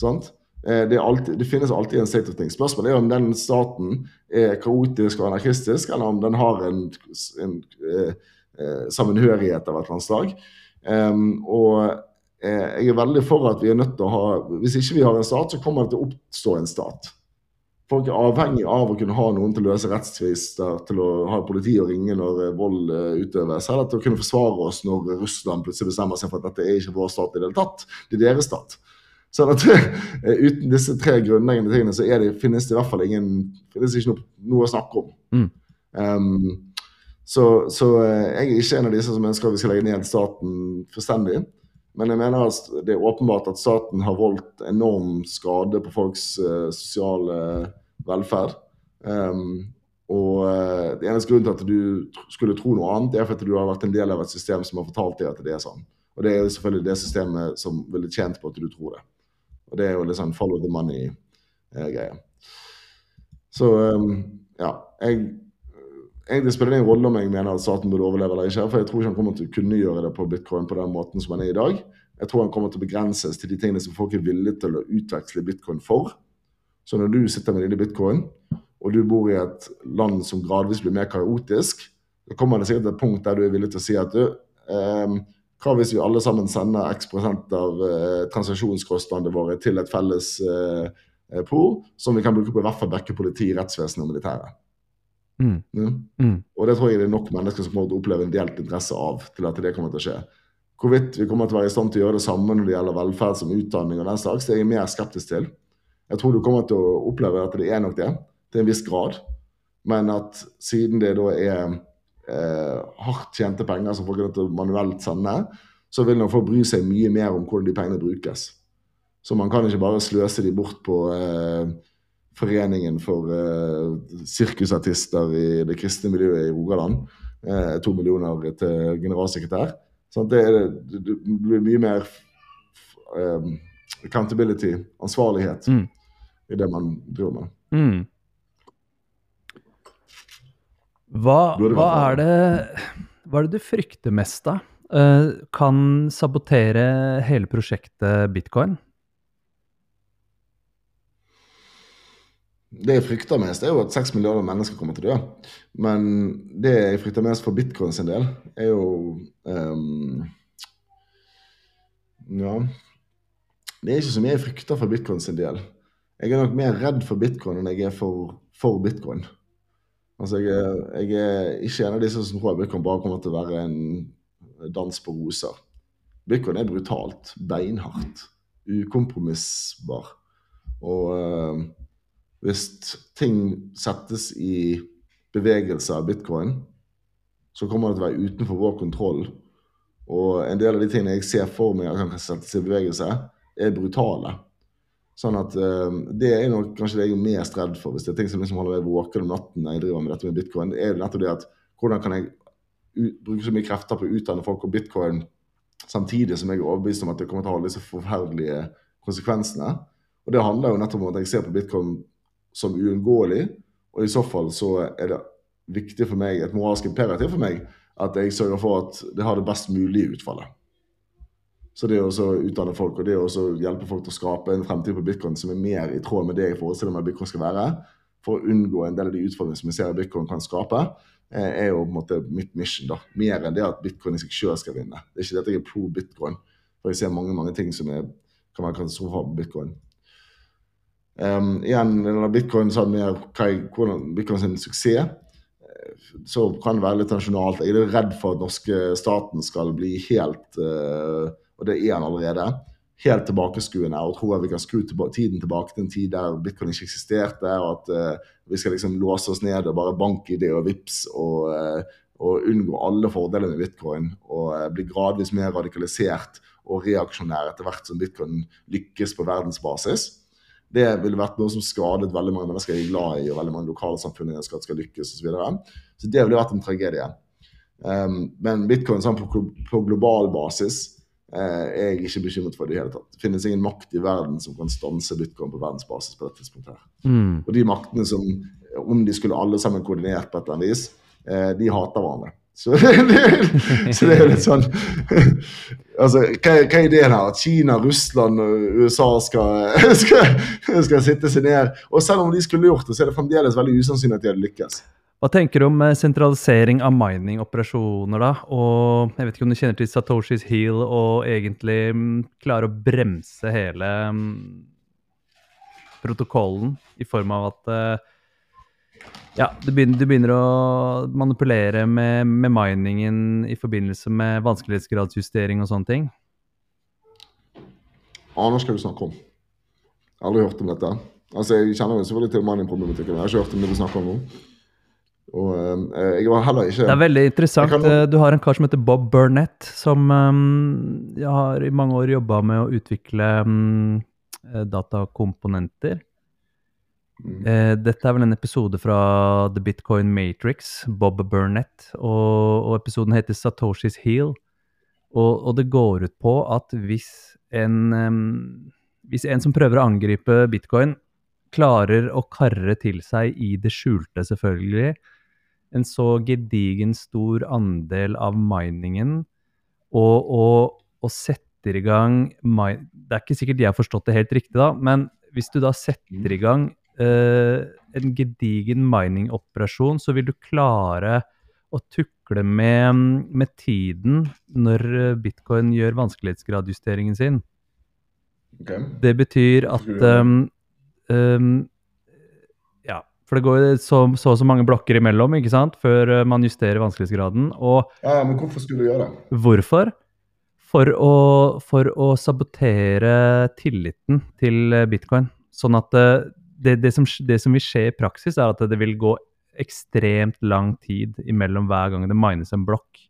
sant? Eh, det, alltid, det, finnes alltid en state of things. Spørsmålet er om den staten er kaotisk og anarkistisk, eller om den har en, en eh, eh, sammenhørighet av et eller annet slag. Um, og jeg er veldig for at vi er nødt til å ha Hvis ikke vi har en stat, så kommer det til å oppstå en stat. Folk er avhengig av å kunne ha noen til å løse rettstvister, til å ha politi å ringe når vold utøves, eller til å kunne forsvare oss når Russland plutselig bestemmer seg for at dette er ikke vår stat i det hele tatt, det er deres stat. Sånn at Uten disse tre grunnleggende tingene så det, finnes det i hvert fall ingen, finnes ikke noe, noe å snakke om. Mm. Um, så, så, jeg er ikke en av disse som ønsker at vi skal legge ned staten fullstendig. Men jeg mener at det er åpenbart at staten har voldt enorm skade på folks uh, sosiale velferd. Um, og uh, det eneste grunnen til at du skulle tro noe annet, er fordi du har vært en del av et system som har fortalt deg at det er sånn. Og det er selvfølgelig det systemet som ville tjent på at du tror det. Og det er jo litt sånn follow the money-greie. Så um, ja. Jeg egentlig spiller det ingen rolle om jeg mener at staten burde overleve eller ikke. For jeg tror ikke han kommer til å kunne gjøre det på bitcoin på den måten som han er i dag. Jeg tror han kommer til å begrenses til de tingene som folk er villige til å utveksle bitcoin for. Så når du sitter med dine bitcoin, og du bor i et land som gradvis blir mer kaotisk, så kommer det sikkert et punkt der du er villig til å si at du, eh, hva hvis vi alle sammen sender x prosent av eh, transaksjonskostnadene våre til et felles eh, pool, som vi kan bruke på i hvert fall dekke politi, rettsvesen og militæret. Mm. Ja. Mm. Og det tror jeg det er nok mennesker som kommer til å oppleve en delt interesse av til at det kommer til å skje. Hvorvidt vi kommer til å være i stand til å gjøre det samme når det gjelder velferd som utdanning, og den slags, det er jeg mer skeptisk til. Jeg tror du kommer til å oppleve at det er nok det, til en viss grad. Men at siden det da er eh, hardt tjente penger som folk er nødt til å manuelt sende, så vil nok folk bry seg mye mer om hvordan de pengene brukes. Så man kan ikke bare sløse de bort på eh, Foreningen for eh, sirkusartister i det kristne miljøet i Rogaland. Uh, to millioner til generalsekretær. Sånn det, det, det, blir mye mer um, accountability, ansvarlighet, Mm. i det man driver med. Mm. Hva, hva, er det, hva er det du frykter mest da? Uh, kan sabotere hele prosjektet bitcoin? Det jeg frykter mest, er jo at seks milliarder mennesker kommer til å dø. Men det jeg frykter mest for bitcoin sin del, er jo um, Ja. Det er ikke så mye jeg frykter for bitcoin sin del. Jeg er nok mer redd for bitcoin enn jeg er for, for bitcoin. Altså, jeg er, jeg er ikke en av disse som tror at bitcoin bare kommer til å være en dans på roser. Bitcoin er brutalt, beinhardt, ukompromissbar. Og uh, hvis ting settes i bevegelse av bitcoin, så kommer det til å være utenfor vår kontroll. Og en del av de tingene jeg ser for meg at kan settes i bevegelse, er brutale. Sånn at uh, Det er nok kanskje det jeg er mest redd for, hvis det er ting som liksom holder meg våken om natten når jeg driver med dette med bitcoin. er det nettopp det at Hvordan kan jeg bruke så mye krefter på å utdanne folk om bitcoin samtidig som jeg er overbevist om at det kommer til å ha disse forferdelige konsekvensene. Og Det handler jo nettopp om at jeg ser på bitcoin som uunngåelig, og i så fall så er det viktig for meg, et moralsk imperativ for meg, at jeg sørger for at det har det best mulige utfallet. Så det å utdanne folk og det å hjelpe folk til å skape en fremtid på bitcoin som er mer i tråd med det jeg forestiller meg bitcoin skal være, for å unngå en del av de utfordringene som vi ser bitcoin kan skape, er jo på en måte mitt mission. da. Mer enn det at bitcoin i seg selv skal vinne. Det er ikke det at jeg er pro bitcoin, for jeg ser mange mange ting som er, kan være katastrofale på bitcoin. Um, igjen, når bitcoin sa mer hvordan bitcoin sin suksess, så kan det være litt nasjonalt. Jeg er redd for at norske staten skal bli helt uh, og det er han allerede, helt tilbakeskuende og tror at vi kan skru tilba tiden tilbake til en tid der bitcoin ikke eksisterte, og at uh, vi skal liksom låse oss ned og bare banke i det og vips og, uh, og unngå alle fordelene med bitcoin og uh, bli gradvis mer radikalisert og reaksjonær etter hvert som bitcoin lykkes på verdensbasis. Det ville vært noe som skadet veldig mange mennesker jeg er glad i, og veldig mange lokalsamfunn jeg skal, skal lykkes osv. Så, så det ville vært en tragedie. Um, men bitcoin sånn på, på global basis er jeg ikke bekymret for det i hele tatt. Det finnes ingen makt i verden som kan stanse bitcoin på verdensbasis på dette tidspunktet. her. Mm. Og de maktene som, om de skulle alle sammen koordinert på et eller annet vis, eh, de hater hverandre. Så, så det er litt sånn Altså, hva, hva er ideen her? At Kina, Russland og USA skal, skal, skal sitte seg ned? Og selv om de skulle gjort det, så er det fremdeles veldig usannsynlig at de hadde lykkes. Hva tenker du om eh, sentralisering av mining-operasjoner, da? Og jeg vet ikke om du kjenner til Satoshis Heal og egentlig klare klarer å bremse hele mm, protokollen i form av at eh, ja, du begynner, du begynner å manipulere med, med miningen i forbindelse med vanskelighetsgradsjustering og sånne ting? Aner ikke hva du snakker om. Jeg har aldri hørt om dette. Altså, Jeg kjenner jo selvfølgelig til mining-problematikken, jeg har ikke hørt om det du snakker om nå. Og eh, jeg var heller ikke Det er veldig interessant. Kan- Eh, Du har en kar som heter Bob Burnett, som um, jeg har i mange år jobba med å utvikle um, eh, datakomponenter. Mm. Dette er vel en episode fra The Bitcoin Matrix, Bob Burnett, og, og episoden heter Satoshis Heal. Og, og det går ut på at hvis en, hvis en som prøver å angripe bitcoin, klarer å karre til seg i det skjulte, selvfølgelig, en så gedigen stor andel av miningen, og, og, og setter i gang Det er ikke sikkert jeg har forstått det helt riktig, da, men hvis du da setter i gang eh, en gedigen mining-operasjon, så vil du klare å tukle med, med tiden når eh, bitcoin gjør vanskelighetsgradjusteringen sin. Okay. Det betyr at um, um, for det går så, så og så mange blokker imellom ikke sant, før uh, man justerer vanskelighetsgraden. Og Ja, men hvorfor skulle du gjøre det? hvorfor? For å, for å sabotere tilliten til uh, bitcoin. Sånn at uh, det, det, som, det som vil skje i praksis, er at det vil gå ekstremt lang tid imellom hver gang det mines en blokk.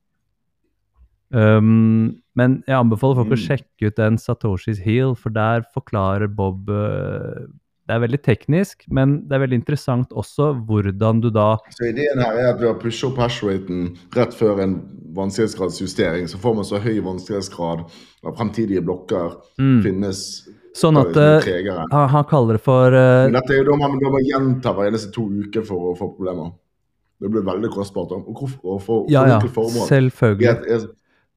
Um, men jeg anbefaler folk å Mm. sjekke ut den Satoshis Heal, for der forklarer Bob uh, Det er veldig teknisk, men det er veldig interessant også hvordan du da Så ideen her er at ved å pushe opp hashraten rett før en vanskelighetsgradsjustering, så får man så høy vanskelighetsgrad at fremtidige blokker mm, finnes Sånn at uh, uh, tregere. han, han kaller det for uh, Men dette er jo da man, må gjenta hver eneste to uker for å få problemer. Det blir veldig kostbart. Og hvorfor og for, for ja, ja, selvfølgelig.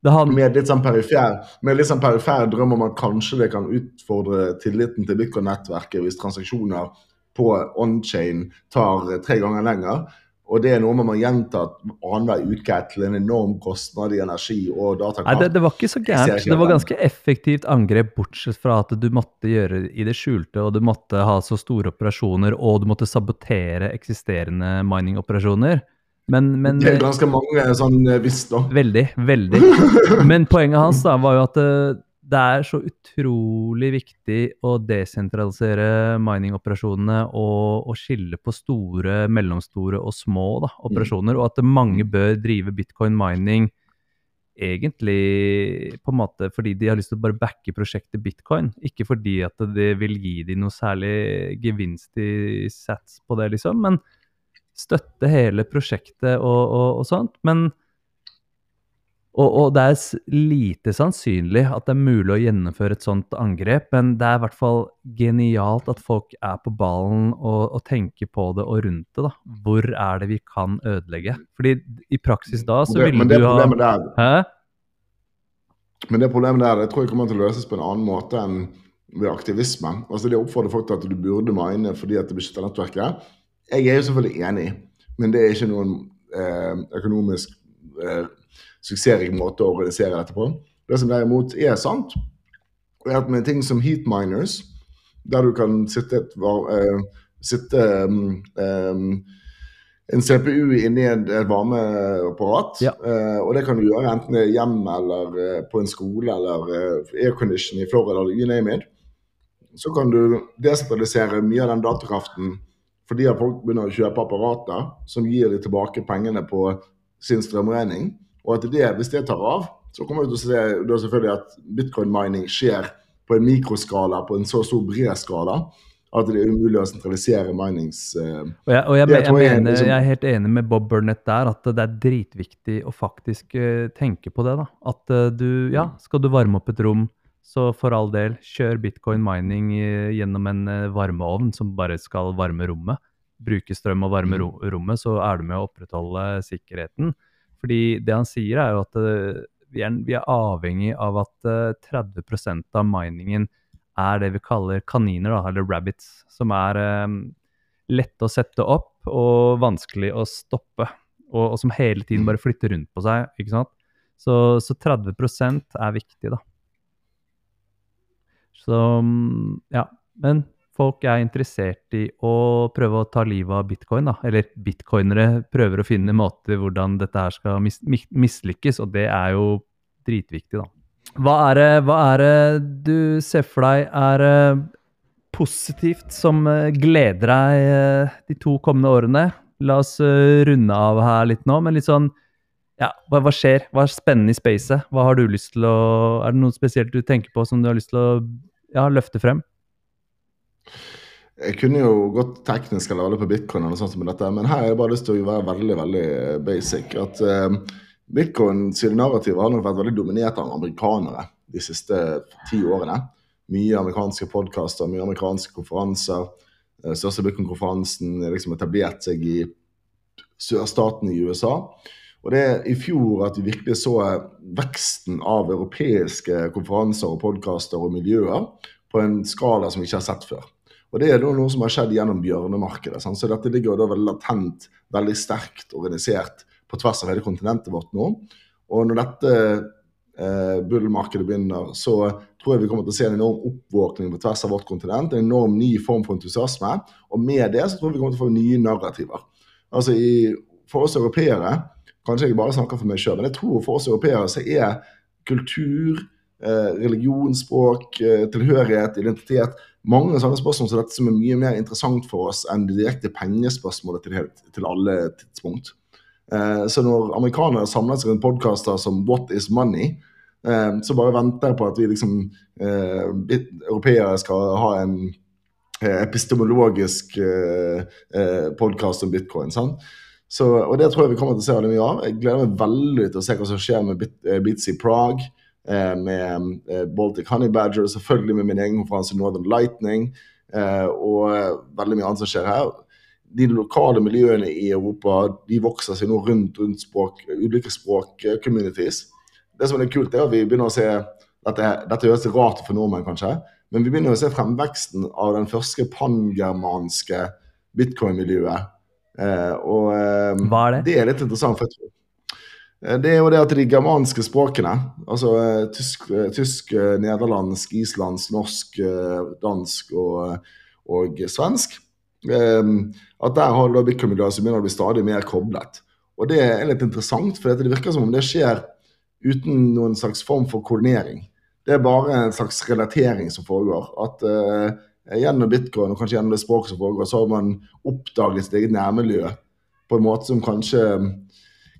Han, Med litt sånn perifer, med litt sånn perifer drøm om at kanskje det kan utfordre tilliten til bitcoin-nettverket hvis transaksjoner på on-chain tar tre ganger lenger. Og det er noe man må gjenta annenhver uke til en enorm kostnad i energi og nei, det, det var ikke så gærent. Det var ganske effektivt angrep, bortsett fra at du måtte gjøre det i det skjulte, og du måtte ha så store operasjoner, og du måtte sabotere eksisterende mining-operasjoner. Men, men det er ganske mange sånn eh, visst, da. Veldig, veldig. Men poenget hans da var jo at det, er så utrolig viktig å desentralisere mining-operasjonene og, og skille på store, mellomstore og små da, operasjoner, og at mange bør drive bitcoin-mining egentlig på en måte fordi de har lyst til å bare backe prosjektet bitcoin, ikke fordi at det vil gi dem noe særlig gevinst i sats på det, liksom, men støtte hele prosjektet og, og, og sånt. Men og, og det er lite sannsynlig at det er mulig å gjennomføre et sånt angrep, men det er i hvert fall genialt at folk er på ballen og, og tenker på det og rundt det. da. Hvor er det vi kan ødelegge? Fordi i praksis da så ville du ha der Hæ? Men det problemet der, det tror jeg kommer til å løses på en annen måte enn ved aktivisme. Altså Det oppfordrer folk til at du burde mine fordi at det beskytter nettverket. Jeg er jo selvfølgelig enig, men det er ikke noen eh, økonomisk eh, suksessrik måte å organisere dette på. Det som derimot er sant, er at med ting som heat miners, der du kan sitte, et, eh, sitte um, um, en CPU inni et, et varmeapparat. Ja. Eh, og det kan du gjøre enten det er hjemme eller eh, på en skole eller eh, aircondition i Florida eller you name it. Så kan du desentralisere mye av den datakraften fordi at folk begynner å kjøpe apparater som gir de tilbake pengene på sin strømregning. Og at det, hvis det tar av, så kommer vi til å se da selvfølgelig at bitcoin-mining skjer på en mikroskala, på en så stor bred skala, at det er umulig å sentralisere minings... Uh, Og, jeg, og jeg, jeg, er mener, liksom- jeg er helt enig med Bob Burnett der, at det er dritviktig å faktisk uh, tenke på det. da. At uh, du, ja, skal du varme opp et rom, så for all del, kjør bitcoin mining eh, gjennom en eh, varmeovn som bare skal varme rommet. Bruke strøm og varme Mm. ro rommet, så er du med å opprettholde sikkerheten. Fordi det han sier, er jo at eh, vi, er, vi er avhengig av at eh, 30% av miningen er det vi kaller kaniner, da, eller rabbits, som er um, lette å sette opp, og vanskelig å stoppe. Og, og som hele tiden bare flytter rundt på seg. ikke sant? Så, så 30% er viktig, da. Så mm, ja. Men folk er interessert i å prøve å ta livet av bitcoin, da. Eller bitcoinere prøver å finne måter hvordan dette her skal mis mislykkes, og det er jo dritviktig, da. Hva er, det, hva er det du ser for deg er eh, positivt som eh, gleder deg eh, de to kommende årene? La oss runde av her litt nå, men litt sånn ja, hva, hva, skjer? Hva er spennende i spacet? Hva har du lyst til å Er det noe spesielt du tenker på som du har lyst til å ja, løfte frem? Jeg kunne jo gått teknisk eller alle på bitcoin, eller sånt som dette, men her har jeg bare lyst til å være veldig veldig basic. At eh, Bitcoin sine har nok vært veldig dominert av amerikanere de siste ti årene. Mye amerikanske podkaster, mye amerikanske konferanser. Den største bitcoin-konferansen liksom etablert seg i sørstaten i USA. Og det er i fjor at vi virkelig så veksten av europeiske konferanser og podkaster og miljøer på en skala som vi ikke har sett før. Og Det er noe som har skjedd gjennom bjørnemarkedet. Så dette ligger da veldig latent, veldig sterkt organisert på tvers av hele kontinentet vårt nå. Og når dette eh, bullmarkedet begynner, så tror jeg vi kommer til å se en enorm oppvåkning på tvers av vårt kontinent. En enorm ny form for entusiasme. Og med det så tror jeg vi kommer til å få nye narrativer. Altså i, For oss europeere, kanskje jeg bare snakker for meg sjøl, men jeg tror for oss europeere så er kultur, eh, religion, språk, eh, tilhørighet, identitet mange sånne spørsmål som dette som er mye mer interessant for oss enn det direkte pengespørsmålet til, til alle tidspunkt. Eh, så når amerikanere samler seg rundt podkaster som What is money, eh, så bare venter jeg på at vi liksom eh, europeere skal ha en epistemologisk podkast om bitcoin. sant? Så, og Det tror jeg vi kommer til å se veldig mye av. Jeg gleder meg veldig til å se hva som skjer med Bit, Beats i Prague, med Baltic Honey Badger, selvfølgelig med min egen konferanse Northern Lightning, og veldig mye annet som skjer her de lokale miljøene i Europa de vokser seg nå rundt, rundt språk, ulike språk-communities. Det som er kult, er at vi begynner å se Dette, dette høres rart for nordmenn, kanskje, men vi begynner å se fremveksten av den første pangermanske bitcoin-miljøet. Eh, og eh, Hva er det? det er litt interessant. for jeg eh, det er jo det at de germanske språkene, altså tysk, tysk nederlandsk, islandsk, norsk, dansk og, og svensk, at der har du blitt som begynner å bli stadig mer koblet. Og det er litt interessant, for det virker som om det skjer uten noen slags form for koordinering. Det er bare en slags relatering som foregår. At gjennom bitcoin og kanskje gjennom det språket som foregår, så har man oppdaget sitt eget nærmiljø på en måte som kanskje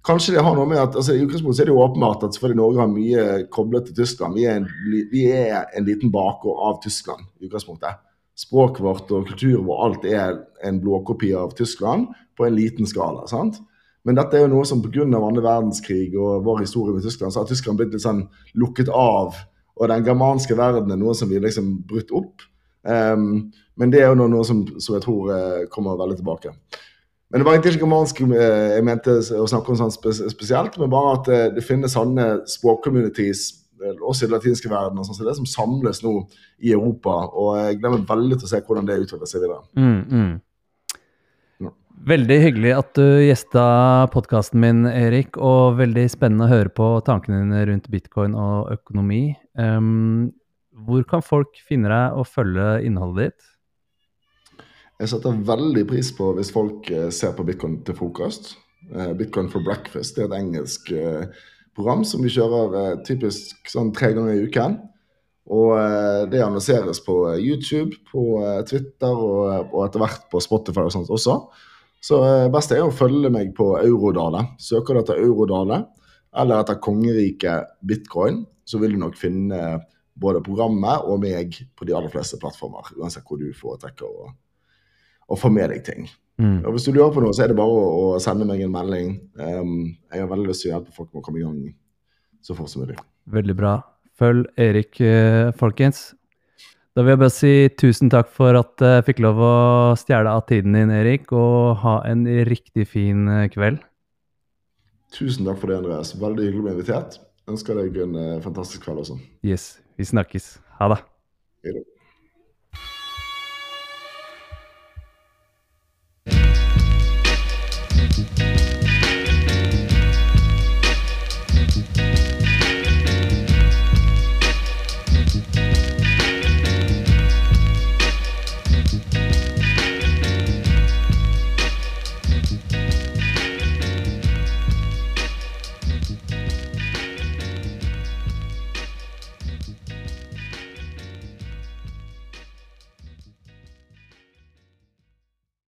Kanskje det har noe med at altså, I utgangspunktet er det jo åpenbart at selvfølgelig Norge har mye koblet til Tyskland. Vi er en, vi er en liten bakgård av Tyskland i utgangspunktet språket vårt og kulturen vår, alt er en blåkopi av Tyskland på en liten skala. sant? Men dette er jo noe som pga. andre verdenskrig og vår historie med Tyskland, så har Tyskland blitt litt sånn lukket av. Og den germanske verden er noe som vi liksom brutt opp. Um, men det er jo noe som, som jeg tror uh, kommer veldig tilbake. Men det var egentlig ikke germansk uh, jeg mente å snakke om sånn spesielt, men bare at uh, det finnes sånne språkcommunities også i den latinske verden, og sånn, så det som samles nå i Europa. Og jeg glemmer veldig til å se hvordan det utvikler seg videre. Mm, mm. Veldig hyggelig at du gjesta podkasten min, Erik, og veldig spennende å høre på tankene dine rundt bitcoin og økonomi. Um, hvor kan folk finne deg og følge innholdet ditt? Jeg setter veldig pris på hvis folk eh, ser på bitcoin til frokost. Eh, bitcoin for breakfast det er et engelsk uh, program som vi kjører eh, typisk sånn tre ganger i uken. Og eh, det annonseres på eh, YouTube, på Twitter og etter hvert på Spotify og sånt også. Så det beste er å følge meg på Eurodale. Søker du etter Eurodale eller etter kongeriket bitcoin, så vil du nok finne både programmet og meg på de aller fleste plattformer. Uansett hvor du foretrekker å, å få med deg ting. Mm. Og Hvis du lurer på noe, så er det bare å, å sende meg en melding. Um, jeg har veldig lyst til å hjelpe folk med å komme i gang så fort som mulig. Veldig bra. Følg Erik, uh, folkens. Da vil jeg bare si tusen takk for at jeg fikk lov å stjele av tiden din, Erik, og ha en riktig fin uh, kveld. Tusen takk for det, Andreas. Veldig hyggelig å bli invitert. Ønsker deg en fantastisk kveld også. Yes. Vi snakkes. Ha det. Hei da.